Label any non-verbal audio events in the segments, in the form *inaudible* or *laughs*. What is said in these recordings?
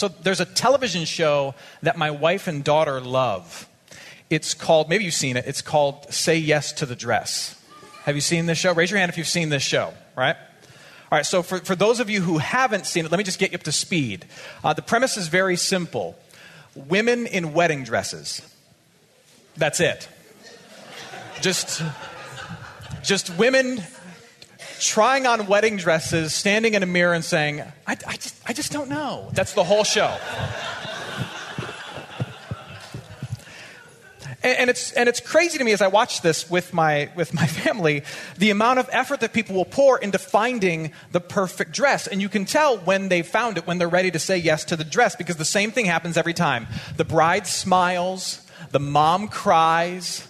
So there's a television show that my wife and daughter love. It's called, maybe you've seen it, it's called Say Yes to the Dress. Have you seen this show? Raise your hand if you've seen this show, right? All right, so for, for those of you who haven't seen it, let me just get you up to speed. Uh, the premise is very simple women in wedding dresses. That's it. Just, just women trying on wedding dresses, standing in a mirror and saying, I, I, just, I just don't know. That's the whole show. And, it's, and it's crazy to me as I watch this with my, with my *laughs* family, the amount of effort that people will pour into finding the perfect dress. And you can tell when they found it, when they're ready to say yes to the dress, because the same thing happens every time. The bride smiles, the mom cries,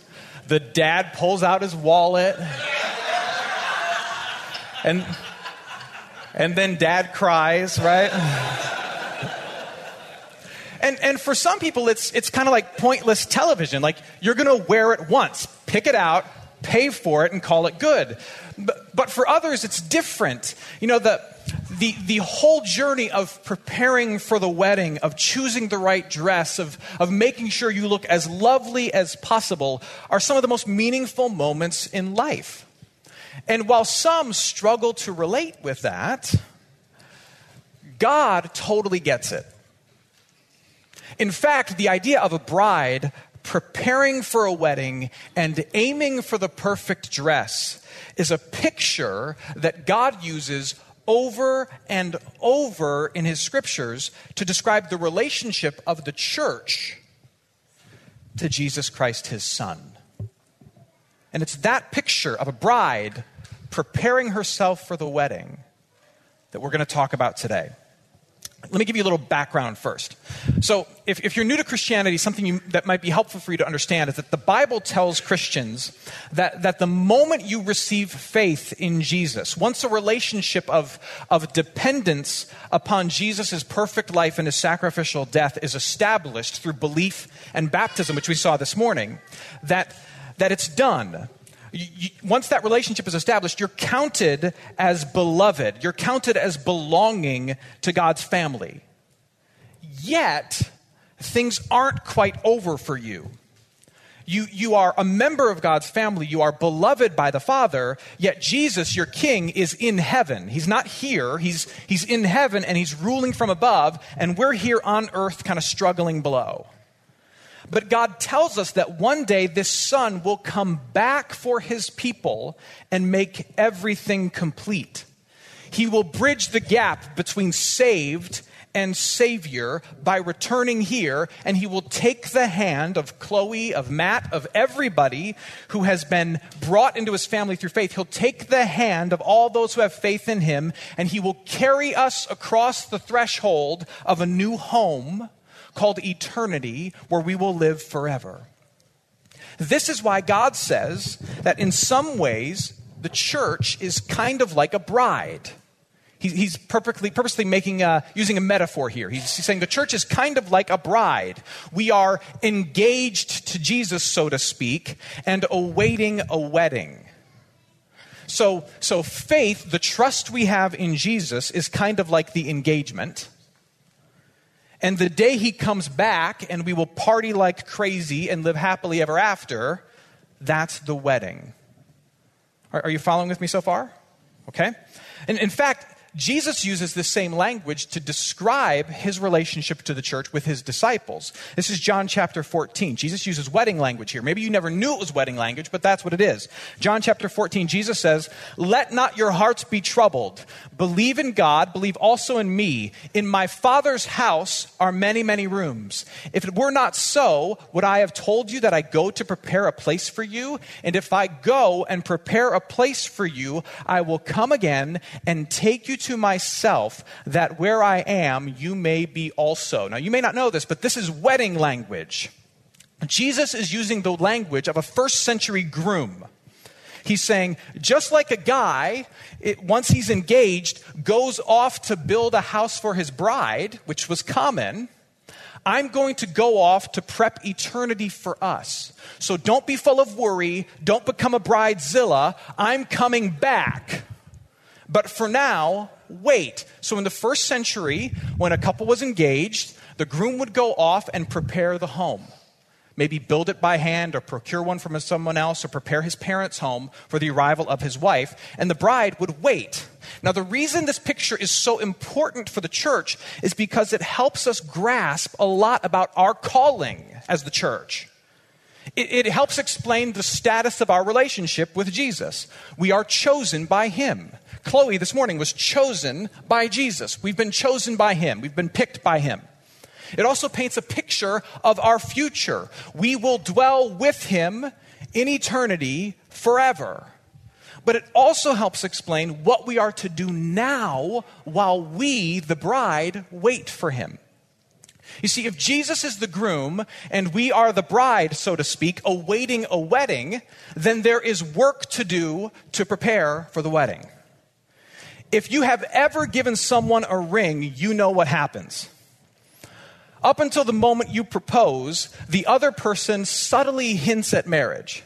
the dad pulls out his wallet. And, and then dad cries, right? And, and for some people, it's, it's kind of like pointless television. Like, you're going to wear it once, pick it out, pay for it, and call it good. But, but for others, it's different. You know, the, the, the whole journey of preparing for the wedding, of choosing the right dress, of, of making sure you look as lovely as possible are some of the most meaningful moments in life. And while some struggle to relate with that, God totally gets it. In fact, the idea of a bride preparing for a wedding and aiming for the perfect dress is a picture that God uses over and over in his scriptures to describe the relationship of the church to Jesus Christ, his son. And it's that picture of a bride preparing herself for the wedding that we're going to talk about today. Let me give you a little background first. So, if, if you're new to Christianity, something you, that might be helpful for you to understand is that the Bible tells Christians that, that the moment you receive faith in Jesus, once a relationship of, of dependence upon Jesus' perfect life and his sacrificial death is established through belief and baptism, which we saw this morning, that, that it's done once that relationship is established, you're counted as beloved. You're counted as belonging to God's family. Yet, things aren't quite over for you. You, you are a member of God's family. You are beloved by the Father, yet Jesus, your King, is in heaven. He's not here. He's, he's in heaven and he's ruling from above, and we're here on earth kind of struggling below. But God tells us that one day this Son will come back for his people and make everything complete. He will bridge the gap between saved and Savior by returning here, and he will take the hand of Chloe, of Matt, of everybody who has been brought into his family through faith. He'll take the hand of all those who have faith in him, and he will carry us across the threshold of a new home called eternity where we will live forever. This is why God says that in some ways the church is kind of like a bride. he's perfectly, purposely making a, using a metaphor here. He's, he's saying the church is kind of like a bride. We are engaged to Jesus, so to speak, and awaiting a wedding. So, so faith, the trust we have in Jesus, is kind of like the engagement. And the day he comes back and we will party like crazy and live happily ever after, that's the wedding. Are, are you following with me so far? Okay? And in fact, Jesus uses the same language to describe his relationship to the church with his disciples. This is John chapter 14. Jesus uses wedding language here. Maybe you never knew it was wedding language, but that's what it is. John chapter 14, Jesus says, Let not your hearts be troubled. Believe in God, believe also in me. In my Father's house are many, many rooms. If it were not so, would I have told you that I go to prepare a place for you? And if I go and prepare a place for you, I will come again and take you to myself that where I am, you may be also. Now, you may not know this, but this is wedding language. Jesus is using the language of a first century groom. He's saying, just like a guy, it, once he's engaged, goes off to build a house for his bride, which was common, I'm going to go off to prep eternity for us. So don't be full of worry. Don't become a bridezilla. I'm coming back. But for now, wait. So in the first century, when a couple was engaged, the groom would go off and prepare the home. Maybe build it by hand or procure one from someone else or prepare his parents' home for the arrival of his wife. And the bride would wait. Now, the reason this picture is so important for the church is because it helps us grasp a lot about our calling as the church. It, it, helps explain the status of our relationship with Jesus. We are chosen by Him. Chloe this morning was chosen by Jesus. We've been chosen by Him, we've been picked by Him. It also paints a picture of our future. We will dwell with Him in eternity forever. But it also helps explain what we are to do now while we, the bride, wait for Him. You see, if Jesus is the groom and we are the bride, so to speak, awaiting a wedding, then there is work to do to prepare for the wedding. If you have ever given someone a ring, you know what happens. Up until the moment you propose, the other person subtly hints at marriage.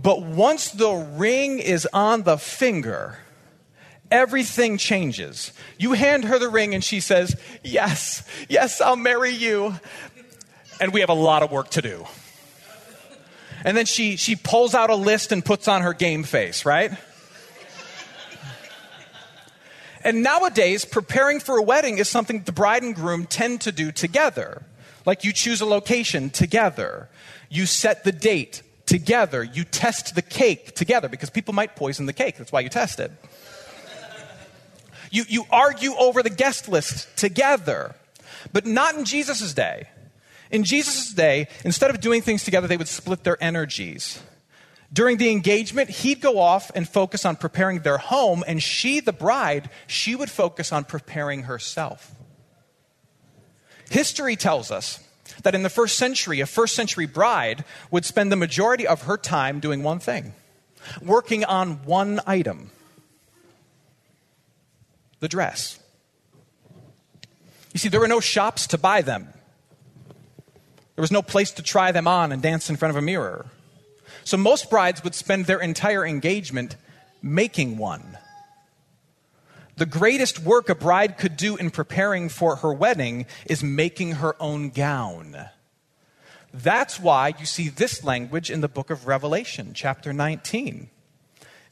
But once the ring is on the finger, everything changes. You hand her the ring and she says, Yes, yes, I'll marry you. And we have a lot of work to do. And then she, she pulls out a list and puts on her game face, right? And nowadays, preparing for a wedding is something the bride and groom tend to do together. Like you choose a location together, you set the date together, you test the cake together because people might poison the cake. That's why you test it. You, you argue over the guest list together, but not in Jesus' day. In Jesus' day, instead of doing things together, they would split their energies. During the engagement, he'd go off and focus on preparing their home, and she, the bride, she would focus on preparing herself. History tells us that in the first century, a first century bride would spend the majority of her time doing one thing working on one item the dress. You see, there were no shops to buy them, there was no place to try them on and dance in front of a mirror. So most brides would spend their entire engagement making one. The greatest work a bride could do in preparing for her wedding is making her own gown. That's why you see this language in the book of Revelation, chapter 19.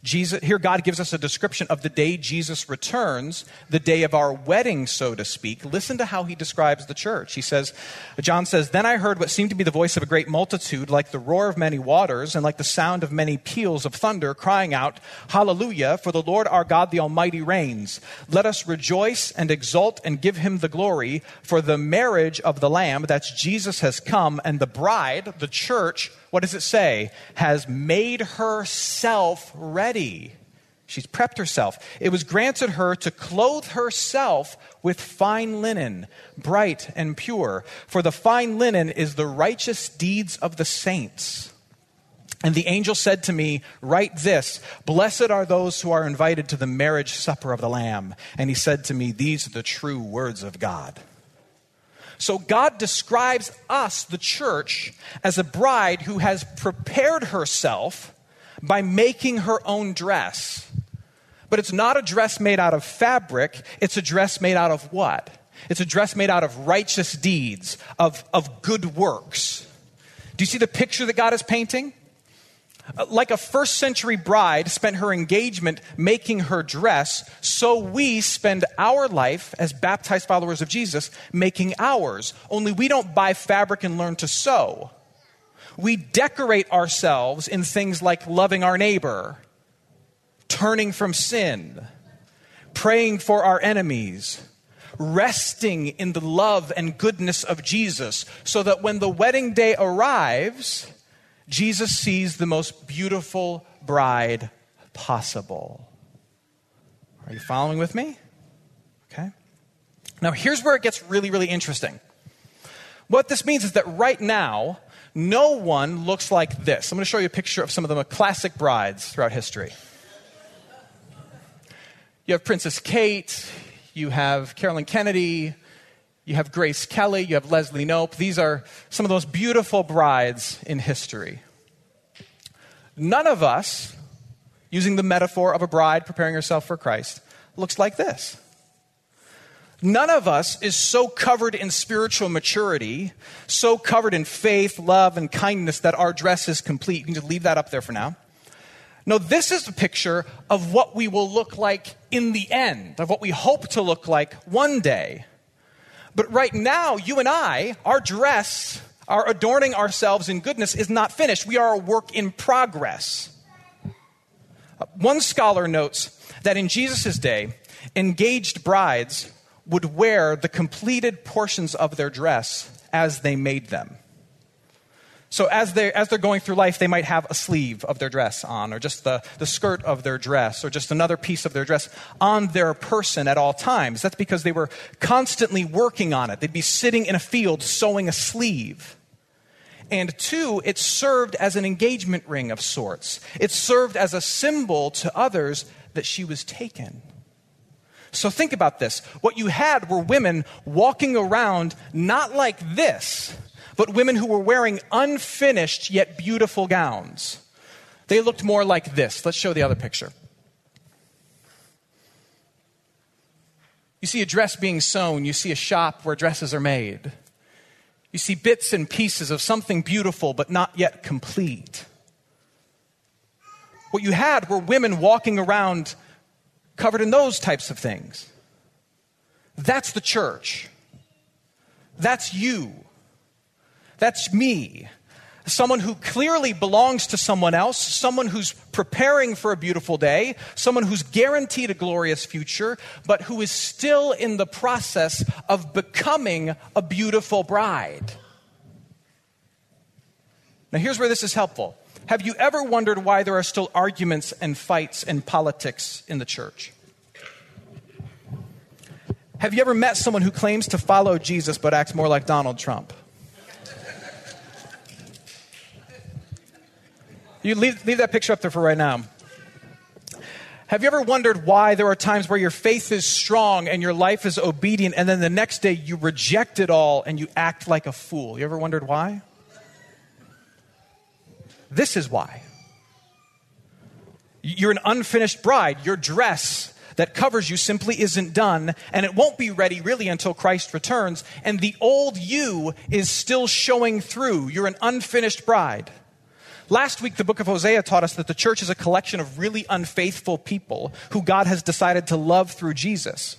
Jesus, here God gives us a description of the day Jesus returns, the day of our wedding, so to speak. Listen to how he describes the church. He says, John says, Then I heard what seemed to be the voice of a great multitude, like the roar of many waters, and like the sound of many peals of thunder, crying out, Hallelujah, for the Lord our God the Almighty reigns. Let us rejoice and exult and give him the glory, for the marriage of the Lamb, that's Jesus, has come, and the bride, the church, what does it say? Has made herself ready. She's prepped herself. It was granted her to clothe herself with fine linen, bright and pure. For the fine linen is the righteous deeds of the saints. And the angel said to me, Write this Blessed are those who are invited to the marriage supper of the Lamb. And he said to me, These are the true words of God. So God describes us, the church, as a bride who has prepared herself by making her own dress. But it's not a dress made out of fabric, it's a dress made out of what? It's a dress made out of righteous deeds, of, of good works. Do you see the picture that God is painting? Uh, like a first century bride spent her engagement making her dress, so we spend our life as baptized followers of Jesus making ours. Only we don't buy fabric and learn to sew. We decorate ourselves in things like loving our neighbor, turning from sin, praying for our enemies, resting in the love and goodness of Jesus, so that when the wedding day arrives, Jesus sees the most beautiful bride possible. Are you following with me? Okay. Now, here's where it gets really, really interesting. What this means is that right now, no one looks like this. I'm going to show you a picture of some of the classic brides throughout history. You have Princess Kate, you have Carolyn Kennedy, you have Grace Kelly, you have Leslie Knope. These are some of those beautiful brides in history. None of us, using the metaphor of a bride preparing herself for Christ, looks like this. None of us is so covered in spiritual maturity, so covered in faith, love, and kindness that our dress is complete. You can just leave that up there for now. No, this is a picture of what we will look like in the end, of what we hope to look like one day. But right now, you and I, our dress, our adorning ourselves in goodness is not finished. We are a work in progress. One scholar notes that in Jesus' day, engaged brides would wear the completed portions of their dress as they made them. So as they're, as they're going through life, they might have a sleeve of their dress on, or just the, the skirt of their dress, or just another piece of their dress on their person at all times. That's because they were constantly working on it. They'd be sitting in a field sewing a sleeve. And two, it served as an engagement ring of sorts. It served as a symbol to others that she was taken. So think about this. What you had were women walking around not like this but women who were wearing unfinished yet beautiful gowns. They looked more like this. Let's show the other picture. You see a dress being sewn, you see a shop where dresses are made. You see bits and pieces of something beautiful but not yet complete. What you had were women walking around covered in those types of things. That's the church. That's you. That's me. Someone who clearly belongs to someone else, someone who's preparing for a beautiful day, someone who's guaranteed a glorious future, but who is still in the process of becoming a beautiful bride. Now, here's where this is helpful. Have you ever wondered why there are still arguments and fights and politics in the church? Have you ever met someone who claims to follow Jesus but acts more like Donald Trump? You leave, leave that picture up there for right now. Have you ever wondered why there are times where your faith is strong and your life is obedient, and then the next day you reject it all and you act like a fool? You ever wondered why? This is why. You're an unfinished bride. Your dress that covers you simply isn't done, and it won't be ready really until Christ returns, and the old you is still showing through. You're an unfinished bride. Last week, the book of Hosea taught us that the church is a collection of really unfaithful people who God has decided to love through Jesus.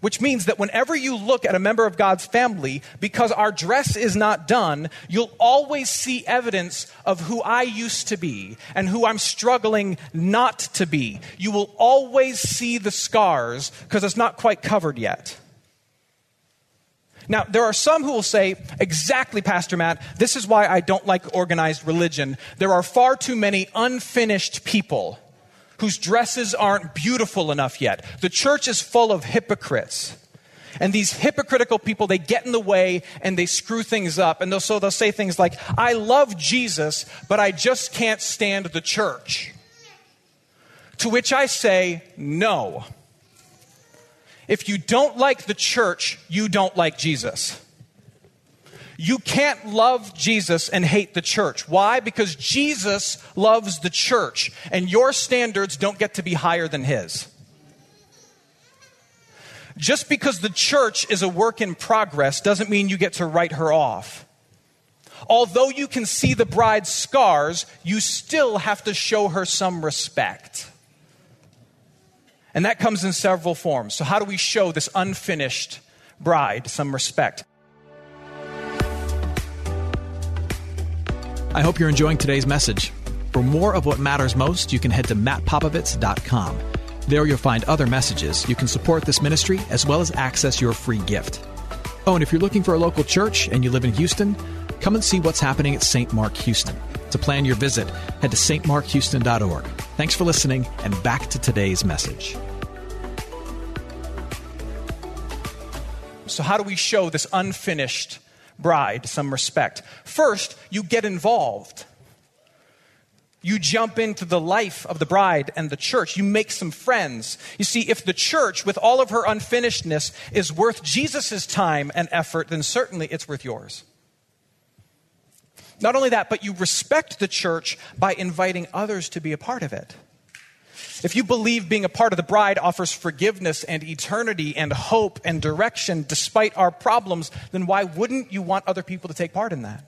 Which means that whenever you look at a member of God's family, because our dress is not done, you'll always see evidence of who I used to be and who I'm struggling not to be. You will always see the scars because it's not quite covered yet. Now, there are some who will say, exactly, Pastor Matt, this is why I don't like organized religion. There are far too many unfinished people whose dresses aren't beautiful enough yet. The church is full of hypocrites. And these hypocritical people, they get in the way and they screw things up. And they'll, so they'll say things like, I love Jesus, but I just can't stand the church. To which I say, no. If you don't like the church, you don't like Jesus. You can't love Jesus and hate the church. Why? Because Jesus loves the church, and your standards don't get to be higher than his. Just because the church is a work in progress doesn't mean you get to write her off. Although you can see the bride's scars, you still have to show her some respect. And that comes in several forms. So, how do we show this unfinished bride some respect? I hope you're enjoying today's message. For more of what matters most, you can head to mattpopovits.com. There you'll find other messages. You can support this ministry as well as access your free gift. Oh, and if you're looking for a local church and you live in Houston, come and see what's happening at St. Mark Houston. To plan your visit, head to stmarkhouston.org. Thanks for listening, and back to today's message. So, how do we show this unfinished bride some respect? First, you get involved. You jump into the life of the bride and the church. You make some friends. You see, if the church, with all of her unfinishedness, is worth Jesus' time and effort, then certainly it's worth yours. Not only that, but you respect the church by inviting others to be a part of it. If you believe being a part of the bride offers forgiveness and eternity and hope and direction despite our problems, then why wouldn't you want other people to take part in that?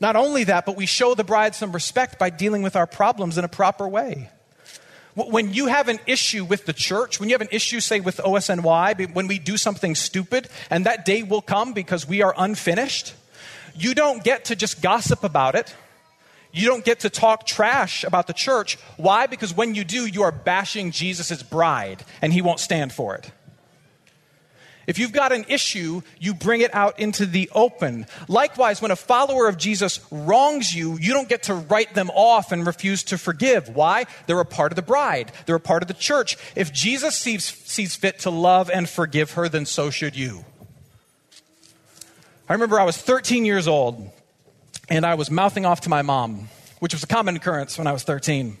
Not only that, but we show the bride some respect by dealing with our problems in a proper way. When you have an issue with the church, when you have an issue, say, with OSNY, when we do something stupid, and that day will come because we are unfinished, you don't get to just gossip about it. You don't get to talk trash about the church. Why? Because when you do, you are bashing Jesus' bride, and he won't stand for it. If you've got an issue, you bring it out into the open. Likewise, when a follower of Jesus wrongs you, you don't get to write them off and refuse to forgive. Why? They're a part of the bride, they're a part of the church. If Jesus sees, sees fit to love and forgive her, then so should you. I remember I was 13 years old and I was mouthing off to my mom, which was a common occurrence when I was 13.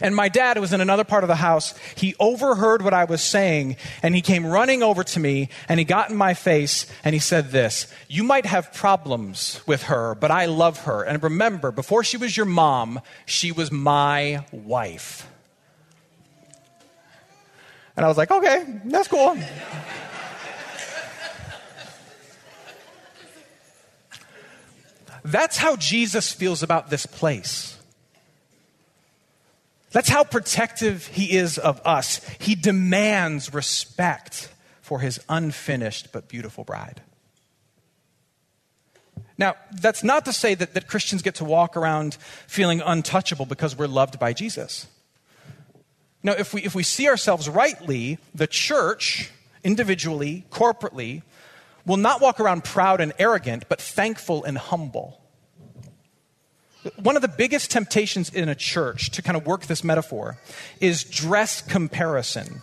And my dad was in another part of the house. He overheard what I was saying and he came running over to me and he got in my face and he said this You might have problems with her, but I love her. And remember, before she was your mom, she was my wife. And I was like, Okay, that's cool. That's how Jesus feels about this place. That's how protective he is of us. He demands respect for his unfinished but beautiful bride. Now, that's not to say that, that Christians get to walk around feeling untouchable because we're loved by Jesus. Now, if we, if we see ourselves rightly, the church, individually, corporately, will not walk around proud and arrogant, but thankful and humble. One of the biggest temptations in a church, to kind of work this metaphor, is dress comparison.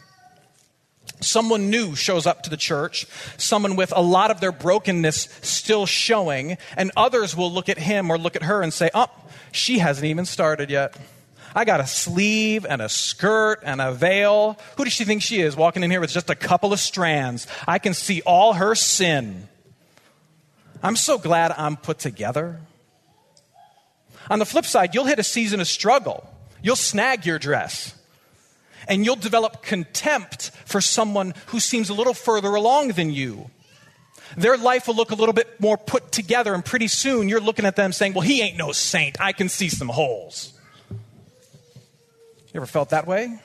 Someone new shows up to the church, someone with a lot of their brokenness still showing, and others will look at him or look at her and say, Oh, she hasn't even started yet. I got a sleeve and a skirt and a veil. Who does she think she is walking in here with just a couple of strands? I can see all her sin. I'm so glad I'm put together. On the flip side, you'll hit a season of struggle. You'll snag your dress. And you'll develop contempt for someone who seems a little further along than you. Their life will look a little bit more put together, and pretty soon you're looking at them saying, Well, he ain't no saint. I can see some holes. You ever felt that way?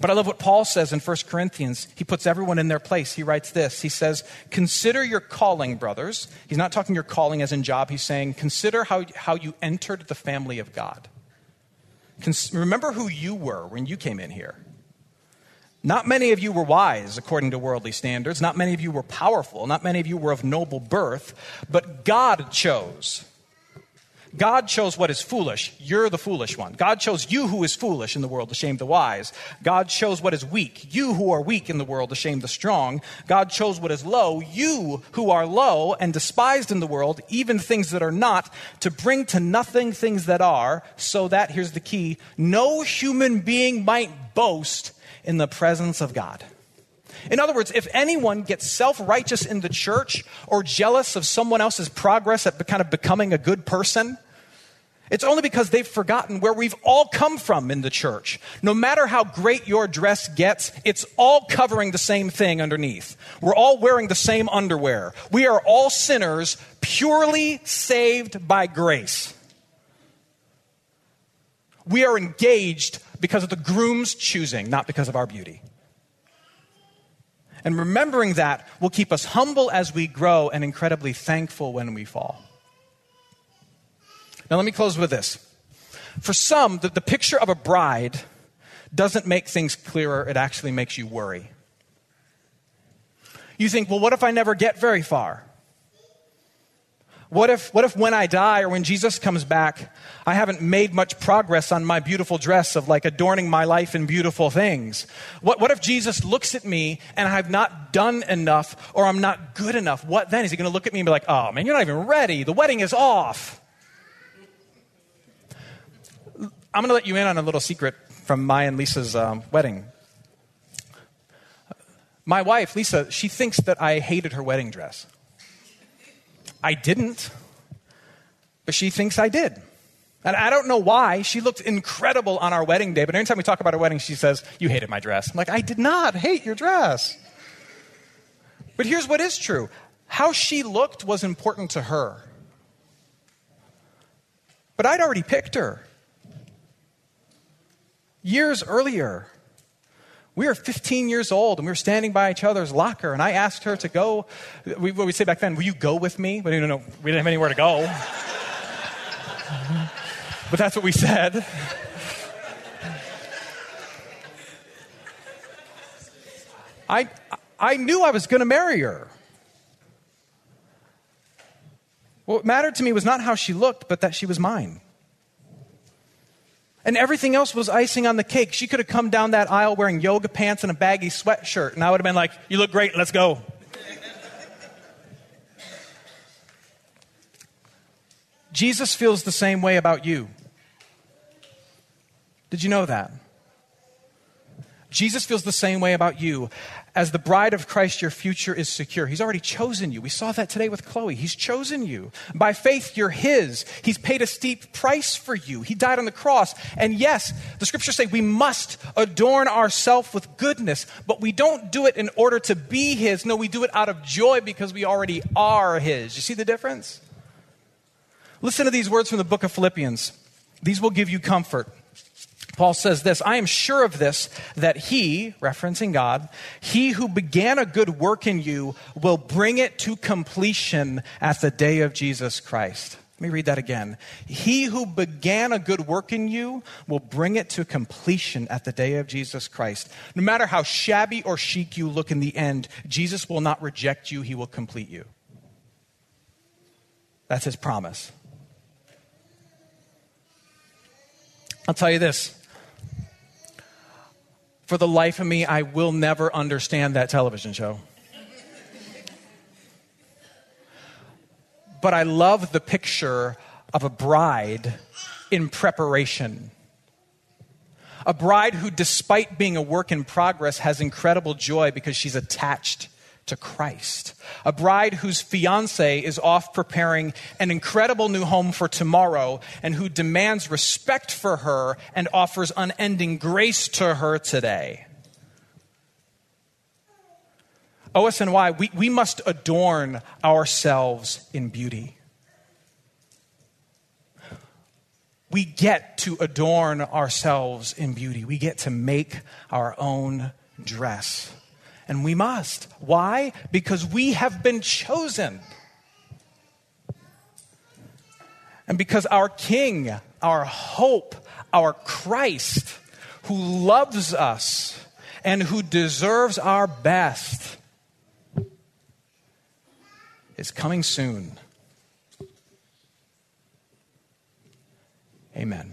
But I love what Paul says in 1 Corinthians. He puts everyone in their place. He writes this He says, Consider your calling, brothers. He's not talking your calling as in job. He's saying, Consider how, how you entered the family of God. Cons- remember who you were when you came in here. Not many of you were wise according to worldly standards. Not many of you were powerful. Not many of you were of noble birth. But God chose God chose what is foolish. You're the foolish one. God chose you who is foolish in the world to shame the wise. God chose what is weak. You who are weak in the world to shame the strong. God chose what is low. You who are low and despised in the world, even things that are not, to bring to nothing things that are, so that, here's the key, no human being might boast in the presence of God. In other words, if anyone gets self righteous in the church or jealous of someone else's progress at kind of becoming a good person, it's only because they've forgotten where we've all come from in the church. No matter how great your dress gets, it's all covering the same thing underneath. We're all wearing the same underwear. We are all sinners, purely saved by grace. We are engaged because of the groom's choosing, not because of our beauty. And remembering that will keep us humble as we grow and incredibly thankful when we fall. Now, let me close with this. For some, the, the picture of a bride doesn't make things clearer, it actually makes you worry. You think, well, what if I never get very far? What if, what if when I die or when Jesus comes back, I haven't made much progress on my beautiful dress of like adorning my life in beautiful things? What, what if Jesus looks at me and I've not done enough or I'm not good enough? What then? Is he going to look at me and be like, oh man, you're not even ready. The wedding is off. I'm going to let you in on a little secret from my and Lisa's um, wedding. My wife, Lisa, she thinks that I hated her wedding dress. I didn't, but she thinks I did. And I don't know why. She looked incredible on our wedding day, but anytime we talk about our wedding, she says, You hated my dress. I'm like, I did not hate your dress. But here's what is true how she looked was important to her. But I'd already picked her years earlier. We were 15 years old and we were standing by each other's locker, and I asked her to go. We, what we say back then, will you go with me? But didn't know, we didn't have anywhere to go. *laughs* but that's what we said. I, I knew I was going to marry her. What mattered to me was not how she looked, but that she was mine. And everything else was icing on the cake. She could have come down that aisle wearing yoga pants and a baggy sweatshirt, and I would have been like, You look great, let's go. Jesus feels the same way about you. Did you know that? Jesus feels the same way about you. As the bride of Christ, your future is secure. He's already chosen you. We saw that today with Chloe. He's chosen you. By faith, you're His. He's paid a steep price for you. He died on the cross. And yes, the scriptures say we must adorn ourselves with goodness, but we don't do it in order to be His. No, we do it out of joy because we already are His. You see the difference? Listen to these words from the book of Philippians. These will give you comfort. Paul says this I am sure of this, that he, referencing God, he who began a good work in you will bring it to completion at the day of Jesus Christ. Let me read that again. He who began a good work in you will bring it to completion at the day of Jesus Christ. No matter how shabby or chic you look in the end, Jesus will not reject you, he will complete you. That's his promise. I'll tell you this for the life of me, I will never understand that television show. But I love the picture of a bride in preparation. A bride who, despite being a work in progress, has incredible joy because she's attached to Christ. A bride whose fiance is off preparing an incredible new home for tomorrow and who demands respect for her and offers unending grace to her today. OSNY, we, we must adorn ourselves in beauty. We get to adorn ourselves in beauty. We get to make our own dress. And we must. Why? Because we have been chosen. And because our King, our hope, our Christ, who loves us and who deserves our best, is coming soon. Amen.